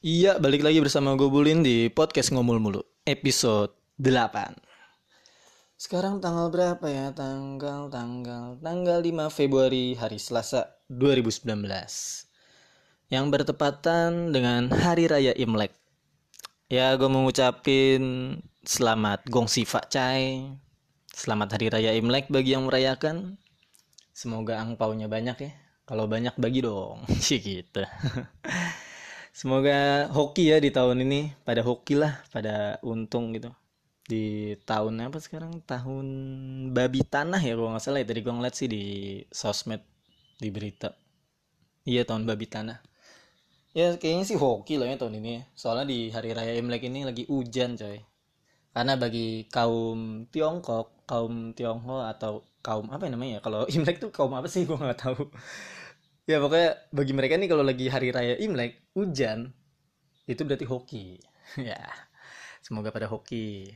Iya, balik lagi bersama gue Bulin di podcast Ngomul Mulu, episode 8. Sekarang tanggal berapa ya? Tanggal, tanggal, tanggal 5 Februari, hari Selasa 2019. Yang bertepatan dengan Hari Raya Imlek. Ya, gue mau ngucapin selamat Gong Sifa Cai. Selamat Hari Raya Imlek bagi yang merayakan. Semoga angpaunya banyak ya. Kalau banyak bagi dong. Sih gitu. Semoga hoki ya di tahun ini pada hoki lah, pada untung gitu. Di tahun apa sekarang? Tahun babi tanah ya kalau nggak salah ya. Tadi gue ngeliat sih di sosmed di berita. Iya tahun babi tanah. Ya kayaknya sih hoki lah ya tahun ini ya. Soalnya di hari raya Imlek ini lagi hujan coy. Karena bagi kaum Tiongkok, kaum Tionghoa atau kaum apa namanya ya? Kalau Imlek tuh kaum apa sih gue nggak tahu ya pokoknya bagi mereka nih kalau lagi hari raya Imlek hujan itu berarti hoki. Ya semoga pada hoki.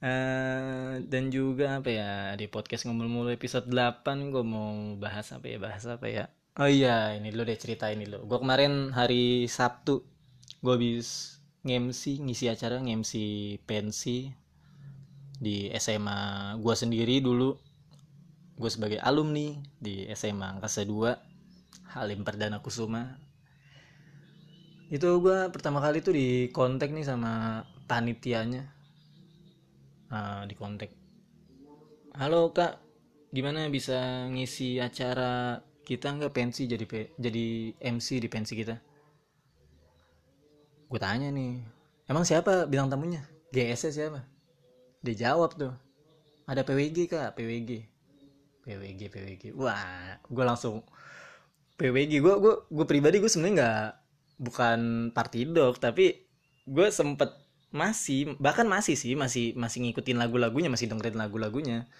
Uh, dan juga apa ya di podcast ngomong mulu episode 8 gue mau bahas apa ya bahas apa ya? Oh iya ini lo deh cerita ini lo gue kemarin hari Sabtu gue habis ngemsi ngisi acara ngemsi pensi di SMA gue sendiri dulu gue sebagai alumni di SMA angkasa 2 Halim Perdana Kusuma. Itu gue pertama kali tuh di kontak nih sama panitianya. Uh, di kontak halo kak. Gimana bisa ngisi acara kita? Nggak pensi jadi jadi MC di pensi kita. Gue tanya nih emang siapa bilang tamunya? GS siapa? Dia jawab tuh ada PWG kak PWG PWG PWG wah gue langsung PWG gue gue gue pribadi gue sebenarnya nggak bukan party dog tapi gue sempet masih bahkan masih sih masih masih ngikutin lagu-lagunya masih dengerin lagu-lagunya.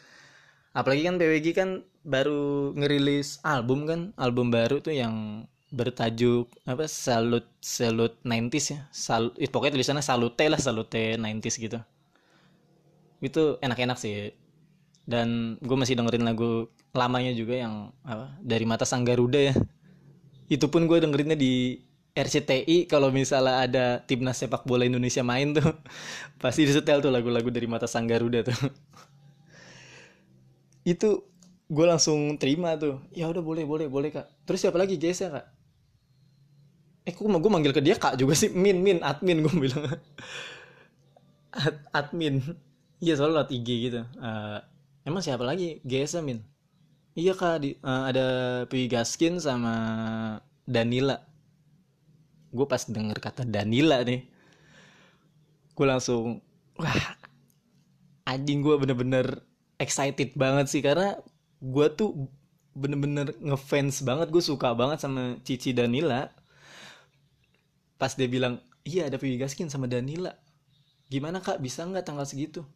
Apalagi kan PWG kan baru ngerilis album kan album baru tuh yang bertajuk apa salut salut 90s ya. Salut pokoknya tulisannya salute lah salute 90s gitu. Itu enak-enak sih dan gue masih dengerin lagu lamanya juga yang apa dari mata sang Garuda ya. Itu pun gue dengerinnya di RCTI kalau misalnya ada timnas sepak bola Indonesia main tuh pasti disetel tuh lagu-lagu dari mata sang Garuda tuh. Itu gue langsung terima tuh. Ya udah boleh boleh boleh kak. Terus siapa lagi? Guys ya kak? Eh kok gue manggil ke dia kak juga sih? Min min admin gue bilang. Ad, admin. Iya soalnya lewat IG gitu. Uh, emang siapa lagi? GS min? Iya kak, di, uh, ada Pwi Gaskin sama Danila. Gue pas denger kata Danila nih, gue langsung wah anjing gue bener-bener excited banget sih. Karena gue tuh bener-bener ngefans banget gue suka banget sama Cici Danila. Pas dia bilang iya ada Pwi Gaskin sama Danila. Gimana kak? Bisa nggak tanggal segitu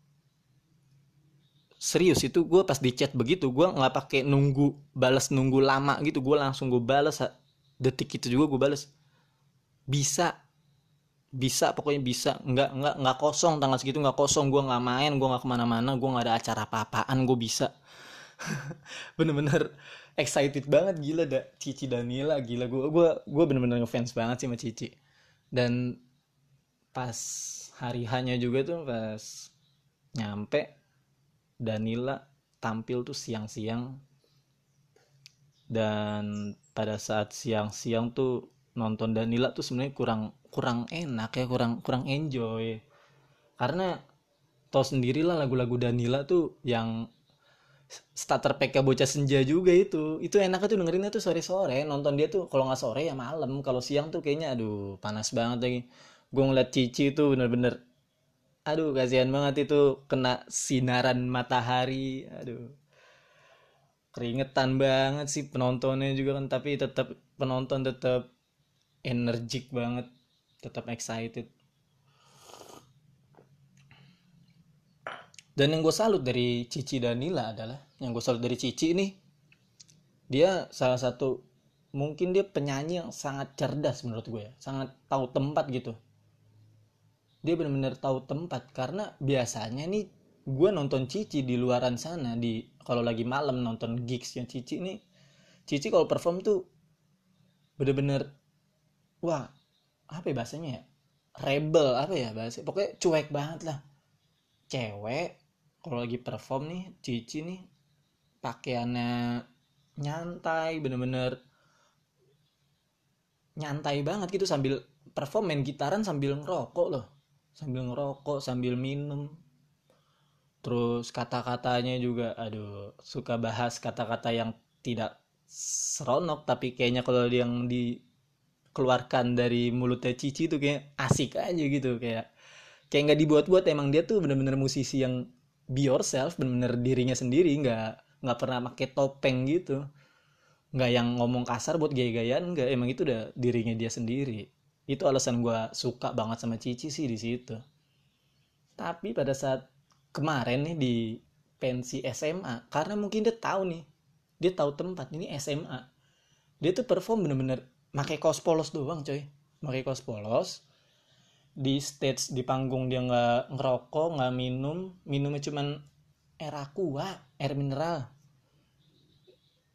serius itu gue pas di chat begitu gue nggak pakai nunggu balas nunggu lama gitu gue langsung gue balas detik itu juga gue balas bisa bisa pokoknya bisa nggak nggak nggak kosong tanggal segitu nggak kosong gue nggak main gue nggak ke mana-mana gue nggak ada acara apa-apaan gue bisa. Bener-bener excited banget gila dah Cici Danila gila gue gue gue bener-bener ngefans banget sih sama Cici. Dan pas hari hanya juga tuh pas nyampe Danila tampil tuh siang-siang. Dan pada saat siang-siang tuh nonton Danila tuh sebenarnya kurang kurang enak ya kurang kurang enjoy. Karena tau sendirilah lagu-lagu Danila tuh yang starter pack bocah senja juga itu. Itu enaknya tuh dengerinnya tuh sore-sore. Nonton dia tuh kalau nggak sore ya malam. Kalau siang tuh kayaknya aduh panas banget lagi. Gue ngeliat Cici tuh bener-bener aduh kasihan banget itu kena sinaran matahari. Aduh. Keringetan banget sih penontonnya juga kan tapi tetap penonton tetap energik banget tetap excited. Dan yang gue salut dari Cici Danila adalah yang gue salut dari Cici ini dia salah satu mungkin dia penyanyi yang sangat cerdas menurut gue ya sangat tahu tempat gitu dia benar-benar tahu tempat. Karena biasanya nih gue nonton Cici di luaran sana di kalau lagi malam nonton gigs yang Cici nih Cici kalau perform tuh bener-bener wah apa ya bahasanya ya? Rebel apa ya bahasa pokoknya cuek banget lah. Cewek kalau lagi perform nih Cici nih pakaiannya nyantai bener-bener nyantai banget gitu sambil perform main gitaran sambil ngerokok loh sambil ngerokok sambil minum. Terus kata-katanya juga aduh suka bahas kata-kata yang tidak seronok tapi kayaknya kalau yang dikeluarkan dari mulutnya Cici tuh kayak asik aja gitu kayak kayak nggak dibuat-buat. Emang dia tuh bener-bener musisi yang be yourself bener-bener dirinya sendiri nggak nggak pernah pakai topeng gitu. Nggak yang ngomong kasar buat gaya-gayaan nggak. Emang itu udah dirinya dia sendiri itu alasan gue suka banget sama Cici sih di situ. Tapi pada saat kemarin nih di pensi SMA karena mungkin dia tahu nih dia tahu tempat ini SMA dia tuh perform bener-bener pakai kaos polos doang coy. Pakai kaos polos di stage di panggung dia nggak ngerokok nggak minum minumnya cuman air aqua air mineral.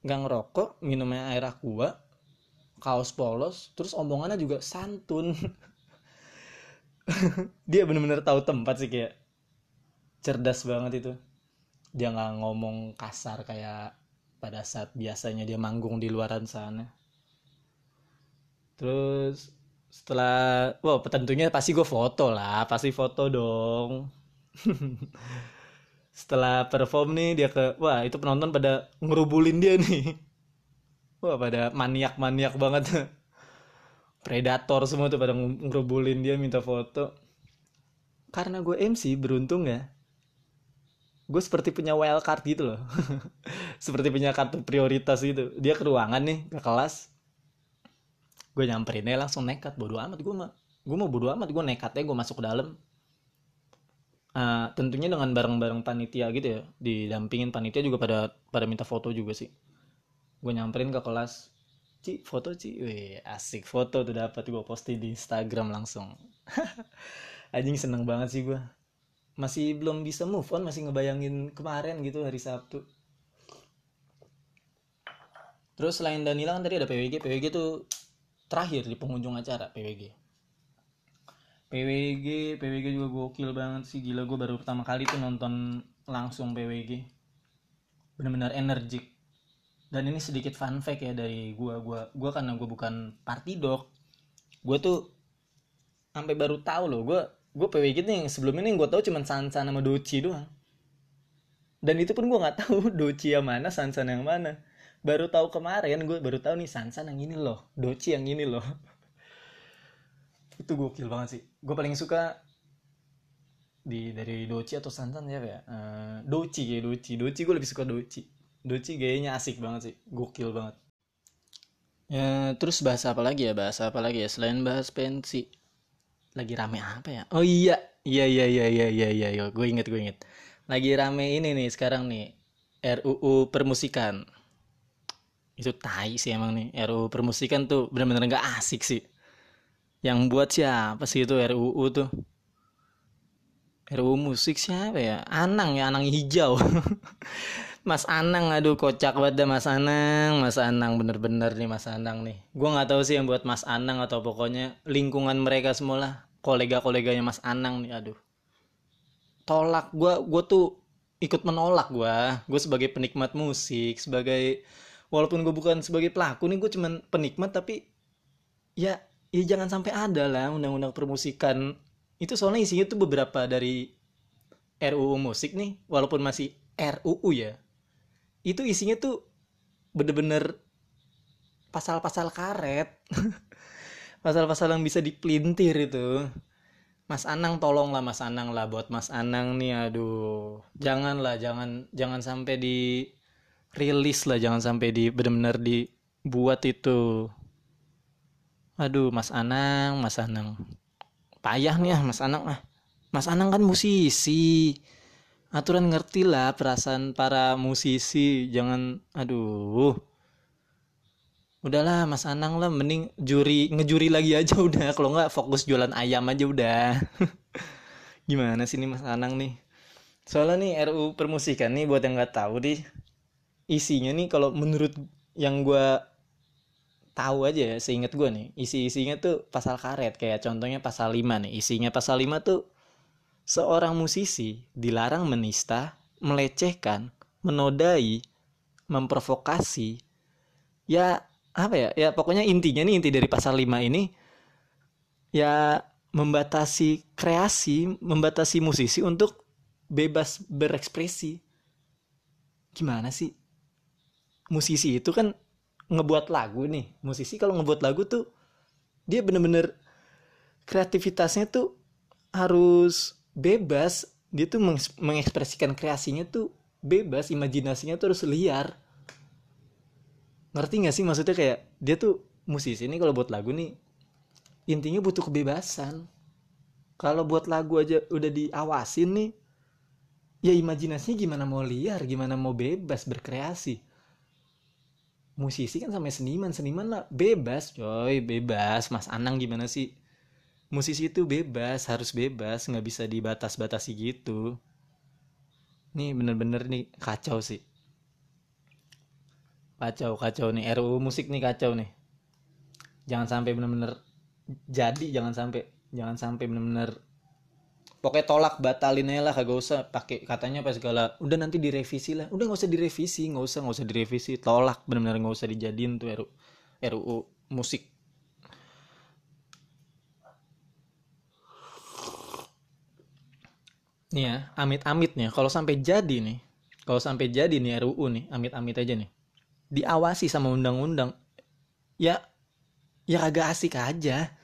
Nggak ngerokok minumnya air aqua kaos polos terus omongannya juga santun. Dia bener-bener tahu tempat sih kayak cerdas banget itu. Dia nggak ngomong kasar kayak pada saat biasanya dia manggung di luaran sana. Terus setelah wow tentunya pasti gue foto lah pasti foto dong. Setelah perform nih dia ke wah itu penonton pada ngerubulin dia nih wah pada maniak-maniak banget. Predator semua tuh pada ngerubulin dia minta foto. Karena gue MC beruntung ya. Gue seperti punya wild card gitu loh. Seperti punya kartu prioritas gitu. Dia ke ruangan nih ke kelas. Gue nyamperinnya langsung nekat. Bodo amat gue mah gue mau bodo amat. Gue nekatnya gue masuk ke dalam. Uh, tentunya dengan bareng-bareng panitia gitu ya. Didampingin panitia juga pada pada minta foto juga sih gue nyamperin ke kelas Ci foto Ci. Wih, asik foto tuh dapat gue posting di Instagram langsung. Anjing seneng banget sih gue masih belum bisa move on masih ngebayangin kemarin gitu hari Sabtu. Terus selain Danila kan tadi ada PWG PWG tuh terakhir di pengunjung acara PWG PWG PWG juga gokil banget sih gila. Gue baru pertama kali tuh nonton langsung PWG bener-bener energik dan ini sedikit fun fact ya dari gua. Gua gua karena gua bukan party dog gua tuh sampai baru tahu loh. Gua gua PWG nih sebelum ini gua tahu cuma Sansan sama Doci doang. Dan itu pun gua nggak tahu Doci yang mana Sansan yang mana. Baru tahu kemarin gue baru tahu nih Sansan yang ini loh Doci yang ini loh. Itu gokil banget sih. Gue paling suka di dari Doci atau Sansan ya? Uh, Doci ya Doci Doci gue lebih suka Doci Doci gayanya asik banget sih. Gokil banget. Ya terus bahasa apa lagi ya? Bahasa apa lagi ya? Selain bahas pensi. Lagi rame apa ya? Oh iya iya iya iya iya iya iya, iya. gue inget gue inget. Lagi rame ini nih sekarang nih. RUU permusikan. Itu tai sih emang nih. RUU permusikan tuh bener-bener gak asik sih. Yang buat siapa sih itu RUU tuh? RUU musik siapa ya? Anang ya Anang hijau Mas Anang aduh kocak banget dah Mas Anang. Mas Anang bener-bener nih Mas Anang nih. Gue nggak tahu sih yang buat Mas Anang atau pokoknya lingkungan mereka semua lah kolega-koleganya Mas Anang nih aduh. Tolak gue gue tuh ikut menolak gue gue sebagai penikmat musik sebagai walaupun gue bukan sebagai pelaku nih gue cuman penikmat tapi ya ya jangan sampai ada lah undang-undang permusikan. Itu soalnya isinya tuh beberapa dari RUU musik nih walaupun masih RUU ya itu isinya tuh bener-bener pasal-pasal karet. Pasal-pasal yang bisa dipelintir itu. Mas Anang tolong lah Mas Anang lah buat Mas Anang nih aduh. Jangan lah jangan jangan sampai di rilis lah jangan sampai di bener-bener dibuat itu. Aduh Mas Anang Mas Anang. Payah nih ah Mas Anang ah. Mas Anang kan musisi aturan ngerti lah perasaan para musisi. Jangan aduh. Udahlah Mas Anang lah mending juri ngejuri lagi aja udah. Kalau nggak fokus jualan ayam aja udah. Gimana sih nih Mas Anang nih? Soalnya nih RU permusikan nih buat yang nggak tahu nih isinya nih kalau menurut yang gue tahu aja ya seingat gue nih isi-isinya tuh pasal karet. Kayak contohnya pasal 5 nih. Isinya pasal 5 tuh seorang musisi dilarang menista melecehkan menodai memprovokasi. Ya apa ya? Ya pokoknya intinya nih inti dari pasal 5 ini ya membatasi kreasi membatasi musisi untuk bebas berekspresi. Gimana sih? Musisi itu kan ngebuat lagu nih. Musisi kalau ngebuat lagu tuh dia bener-bener kreativitasnya tuh harus bebas dia tuh mengekspresikan kreasinya tuh bebas imajinasinya tuh harus liar. Ngerti gak sih maksudnya kayak dia tuh musisi ini kalau buat lagu nih intinya butuh kebebasan. Kalau buat lagu aja udah diawasin nih ya imajinasinya gimana mau liar gimana mau bebas berkreasi? Musisi kan sampai seniman seniman lah bebas. Coy bebas. Mas Anang gimana sih musisi itu bebas harus bebas nggak bisa dibatas-batasi gitu. Nih bener-bener nih kacau sih. Kacau kacau nih. RUU musik nih kacau nih. Jangan sampai bener-bener jadi jangan sampai jangan sampai bener-bener pokoknya tolak batalin aja lah kagak usah pakai katanya pas segala. Udah nanti direvisi lah. Udah nggak usah direvisi nggak usah nggak usah direvisi. Tolak benar-benar nggak usah dijadiin tuh RU RUU musik nih ya amit-amit nih kalau sampai jadi nih kalau sampai jadi nih RUU nih amit-amit aja nih. Diawasi sama undang-undang. Ya ya agak asik aja.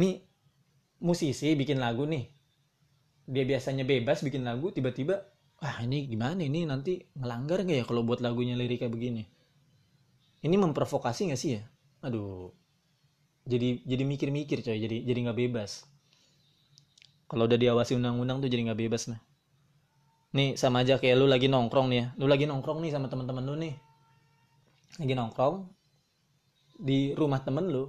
Nih musisi bikin lagu nih. Dia biasanya bebas bikin lagu tiba-tiba ah ini gimana ini? Nanti ngelanggar nggak ya kalau buat lagunya lirik kayak begini? Ini memprovokasi nggak sih ya? Aduh. Jadi jadi mikir-mikir coy jadi jadi nggak bebas kalau udah diawasi undang-undang tuh jadi nggak bebas nah nih sama aja kayak lu lagi nongkrong nih ya. Lu lagi nongkrong nih sama teman-teman lu nih. Lagi nongkrong di rumah temen lu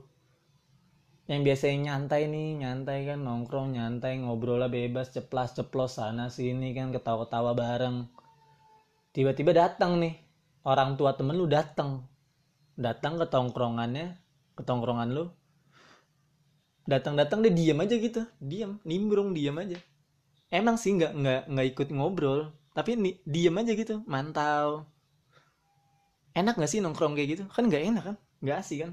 yang biasanya nyantai nih nyantai kan nongkrong nyantai ngobrol lah bebas ceplas ceplos sana sini kan ketawa-ketawa bareng. Tiba-tiba datang nih orang tua temen lu datang. Datang ke tongkrongannya ke tongkrongan lu datang-datang dia diam aja gitu. Diam nimbrung diam aja. Emang sih nggak nggak nggak ikut ngobrol. Tapi nih diam aja gitu. Mantau. Enak nggak sih nongkrong kayak gitu? Kan nggak enak kan? Nggak asik kan?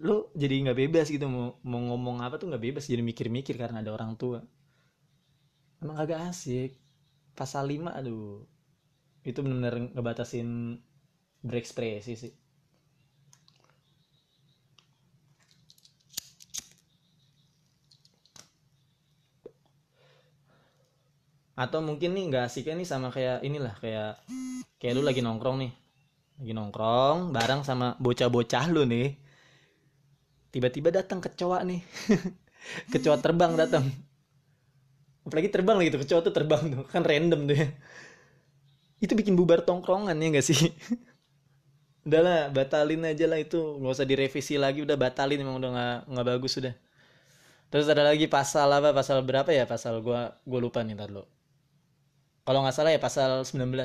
Lu jadi nggak bebas gitu. Mau mau ngomong apa tuh nggak bebas. Jadi mikir-mikir karena ada orang tua. Emang agak asik. Pasal 5 aduh. Itu benar-benar ngebatasin berekspresi sih atau mungkin nih nggak asiknya nih sama kayak inilah kayak kayak lu lagi nongkrong nih. Lagi nongkrong bareng sama bocah-bocah lu nih. Tiba-tiba datang kecoa nih. Kecoa terbang datang. Apalagi terbang gitu kecoa tuh terbang tuh. Kan random tuh ya. Itu bikin bubar tongkrongan ya gak sih? Udahlah batalin aja lah itu. Nggak usah direvisi lagi udah batalin emang udah nggak bagus sudah terus ada lagi pasal apa? Pasal berapa ya? Pasal gua gua lupa nih ntar lo kalau nggak salah ya pasal 19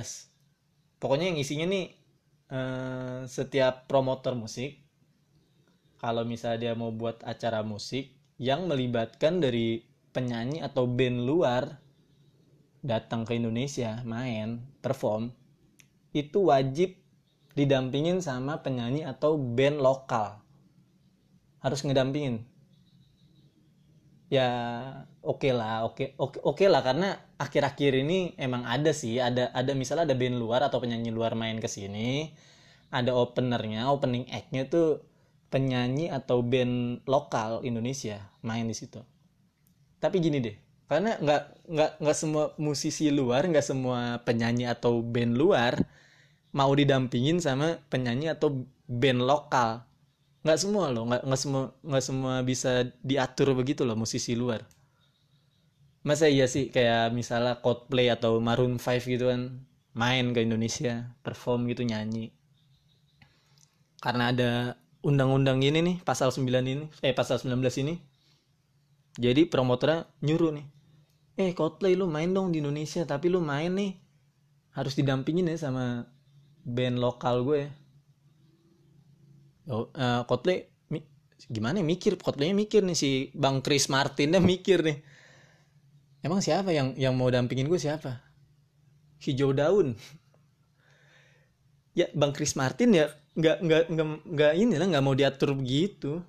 pokoknya yang isinya nih eh, setiap promotor musik kalau misalnya dia mau buat acara musik yang melibatkan dari penyanyi atau band luar datang ke Indonesia main perform itu wajib didampingin sama penyanyi atau band lokal. Harus ngedampingin ya oke okay lah oke okay, oke okay, okay lah. Karena akhir-akhir ini emang ada sih ada ada misalnya ada band luar atau penyanyi luar main ke sini ada openernya opening act-nya tuh penyanyi atau band lokal Indonesia main di situ. Tapi gini deh karena nggak nggak nggak semua musisi luar nggak semua penyanyi atau band luar mau didampingin sama penyanyi atau band lokal nggak semua loh nggak nggak semua nggak semua bisa diatur begitu loh musisi luar. Masa iya sih kayak misalnya Coldplay atau Maroon 5 gitu kan main ke Indonesia perform gitu nyanyi. Karena ada undang-undang ini nih pasal 9 ini eh pasal 19 ini. Jadi promotornya nyuruh nih eh Coldplay lu main dong di Indonesia tapi lu main nih. Harus didampingin ya sama band lokal gue oh, uh, Coldplay gimana ya mikir Coldplaynya mikir nih si Bang Chris Martinnya mikir nih. Emang siapa yang yang mau dampingin gue siapa? Hijau daun. Ya Bang Chris Martin ya nggak nggak nggak nggak ini lah nggak mau diatur begitu.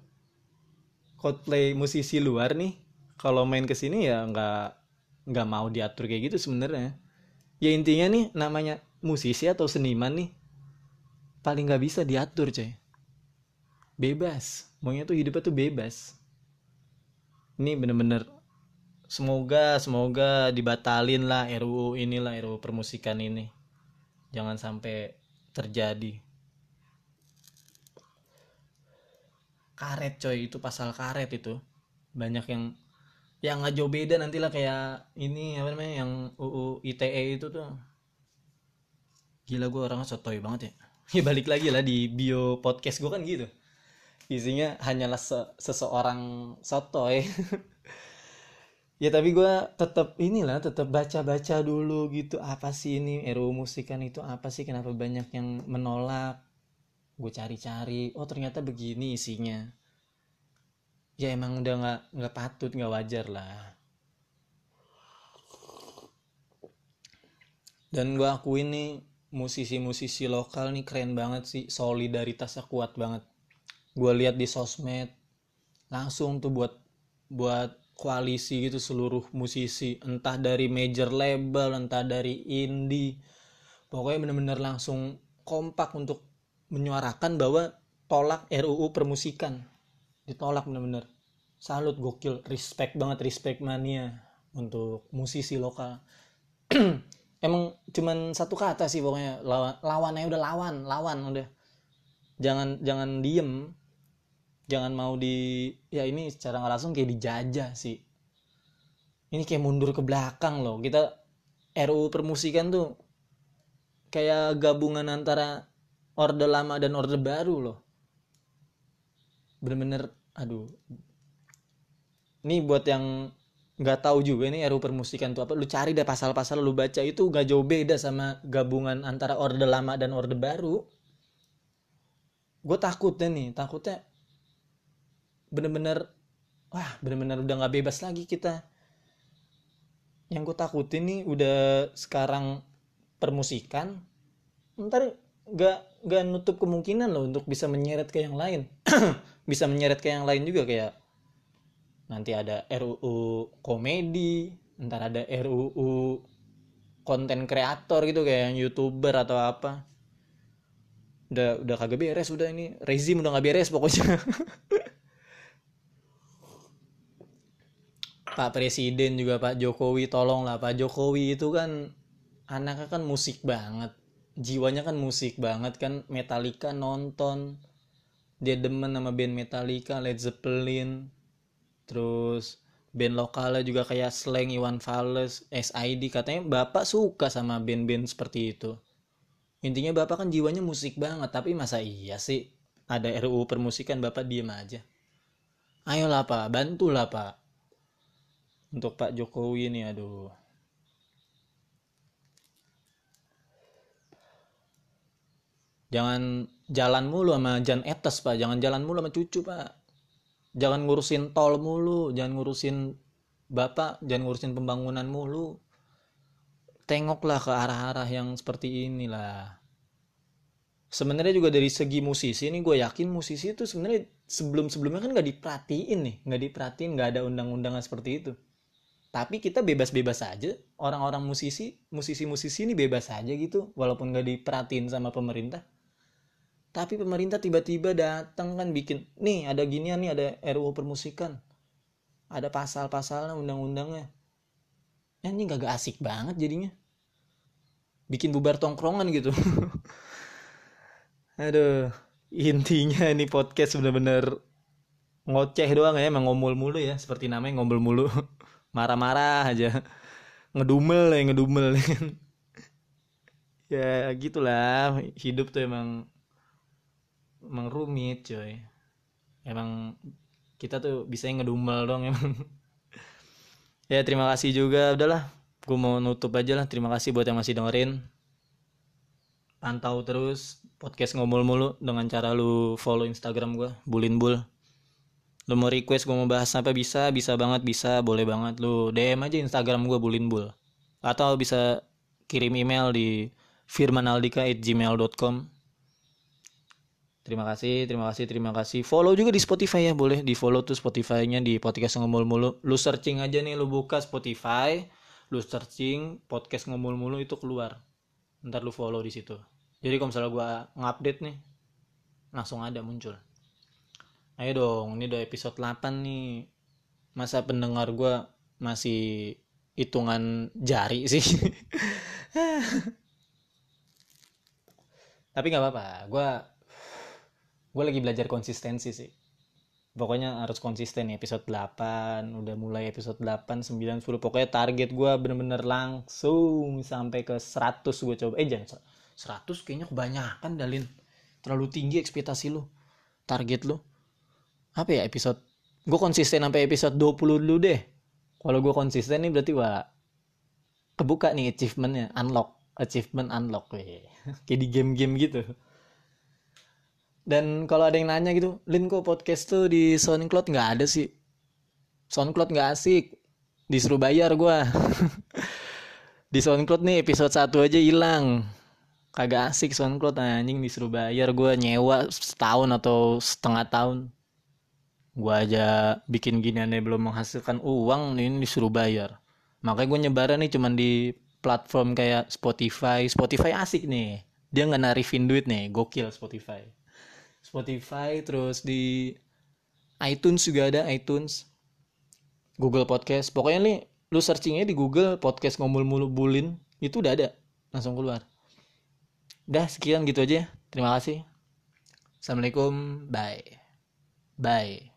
Coldplay musisi luar nih kalau main ke sini ya nggak nggak mau diatur kayak gitu sebenarnya. Ya intinya nih namanya musisi atau seniman nih paling nggak bisa diatur coy bebas. Maunya tuh hidupnya tuh bebas. Ini bener-bener semoga semoga dibatalin lah RUU inilah RUU permusikan ini. Jangan sampai terjadi. Karet coy. Itu pasal karet itu. Banyak yang yang nggak jauh beda nantilah kayak ini apa namanya yang UU ITE itu tuh. Gila gue orangnya sotoy banget ya. Ya balik lagi lah di bio podcast gue kan gitu isinya hanyalah se seseorang sotoy. Ya tapi gue tetap inilah tetap baca-baca dulu gitu apa sih ini RUU musikan itu apa sih kenapa banyak yang menolak? Gue cari-cari oh ternyata begini isinya. Ya emang udah nggak nggak patut nggak wajar lah. Dan gue akuin nih musisi-musisi lokal nih keren banget sih solidaritasnya kuat banget gue lihat di sosmed langsung tuh buat buat koalisi gitu seluruh musisi. Entah dari major label entah dari indie. Pokoknya bener-bener langsung kompak untuk menyuarakan bahwa tolak RUU permusikan. Ditolak bener-bener. Salut gokil. Respect banget respect mania untuk musisi lokal. Emang cuman satu kata sih pokoknya lawan lawannya udah lawan lawan udah. Jangan jangan diem jangan mau di ya ini secara nggak langsung kayak dijajah sih. Ini kayak mundur ke belakang loh. Kita RUU permusikan tuh kayak gabungan antara orde lama dan orde baru loh. Bener-bener aduh. Ini buat yang nggak tahu juga ini RUU permusikan tuh apa. Lu cari deh pasal-pasal lu baca itu gak jauh beda sama gabungan antara orde lama dan orde baru. Gue takutnya nih takutnya bener-bener wah bener-bener udah nggak bebas lagi kita. Yang gue takutin nih udah sekarang permusikan ntar nggak nggak nutup kemungkinan loh untuk bisa menyeret ke yang lain. Bisa menyeret ke yang lain juga kayak nanti ada RUU komedi ntar ada RUU konten kreator gitu kayak yang youtuber atau apa. Udah udah kagak beres udah ini rezim udah nggak beres pokoknya Pak Presiden juga Pak Jokowi tolong lah Pak Jokowi itu kan anaknya kan musik banget. Jiwanya kan musik banget kan. Metallica nonton. Dia demen sama band Metallica Led Zeppelin. Terus band lokalnya juga kayak Slang Iwan Fals SID katanya bapak suka sama band-band seperti itu. Intinya bapak kan jiwanya musik banget. Tapi masa iya sih? Ada RUU permusikan bapak diem aja. Ayolah pak. Bantulah pak untuk Pak Jokowi ini aduh. Jangan jalan mulu sama Jan Etes pak. Jangan jalan mulu sama cucu pak. Jangan ngurusin tol mulu jangan ngurusin bapak jangan ngurusin pembangunan mulu. Tengoklah ke arah-arah yang seperti inilah. Sebenarnya juga dari segi musisi ini gue yakin musisi itu sebenarnya sebelum sebelumnya kan nggak diperhatiin nih. Nggak diperhatiin nggak ada undang-undangan seperti itu tapi kita bebas-bebas aja. Orang-orang musisi musisi-musisi ini bebas aja gitu walaupun nggak diperhatiin sama pemerintah. Tapi pemerintah tiba-tiba datang kan bikin nih ada ginian nih ada RUU permusikan. Ada pasal-pasalnya undang-undangnya. Ya, ini gak, asik banget jadinya. Bikin bubar tongkrongan gitu. Aduh intinya ini podcast bener-bener ngoceh doang ya emang ngomul mulu ya seperti namanya ngomul mulu marah-marah aja. Ngedumel ya ngedumel. Ya gitulah. Hidup tuh emang emang rumit coy. Emang kita tuh bisa ngedumel dong emang. Ya terima kasih juga. Udahlah gue mau nutup aja lah. Terima kasih buat yang masih dengerin. Pantau terus podcast ngomol mulu dengan cara lu follow Instagram gue bulin bul lu mau request gue mau bahas apa bisa bisa banget bisa boleh banget lu DM aja Instagram gue bulin bul atau bisa kirim email di firmanaldika@gmail.com Terima kasih, terima kasih, terima kasih. Follow juga di Spotify ya, boleh di follow tuh Spotify-nya di podcast ngomol mulu. Lu searching aja nih, lu buka Spotify, lu searching podcast ngomol mulu itu keluar. Ntar lu follow di situ. Jadi kalau misalnya gua ngupdate nih, langsung ada muncul. Ayo dong, ini udah episode 8 nih. Masa pendengar gua masih hitungan jari sih. Tapi nggak apa-apa, gua gue lagi belajar konsistensi sih. Pokoknya harus konsisten nih episode 8 udah mulai episode 8 9 10 pokoknya target gue bener-bener langsung sampai ke 100 gue coba. Eh jangan 100 kayaknya kebanyakan dalin terlalu tinggi ekspektasi lu target lu apa ya episode gue konsisten sampai episode 20 dulu deh. Kalau gue konsisten nih berarti wah kebuka nih achievementnya unlock. Achievement unlock weh. Kayak di game-game gitu. Dan kalau ada yang nanya gitu Lin kok podcast tuh di SoundCloud? Nggak ada sih. SoundCloud nggak asik. Disuruh bayar gue di SoundCloud nih episode 1 aja hilang. Kagak asik SoundCloud anjing. Disuruh bayar gue nyewa setahun atau setengah tahun gue aja bikin gini aneh belum menghasilkan uang ini disuruh bayar. Makanya gue nyebaran nih cuman di platform kayak Spotify. Spotify asik nih. Dia nggak narifin duit nih. Gokil Spotify. Spotify terus di iTunes juga ada iTunes. Google Podcast. Pokoknya nih lu searchingnya di Google podcast ngomul mulu bulin itu udah ada. Langsung keluar. Udah sekian gitu aja. Terima kasih. Assalamualaikum. Bye. Bye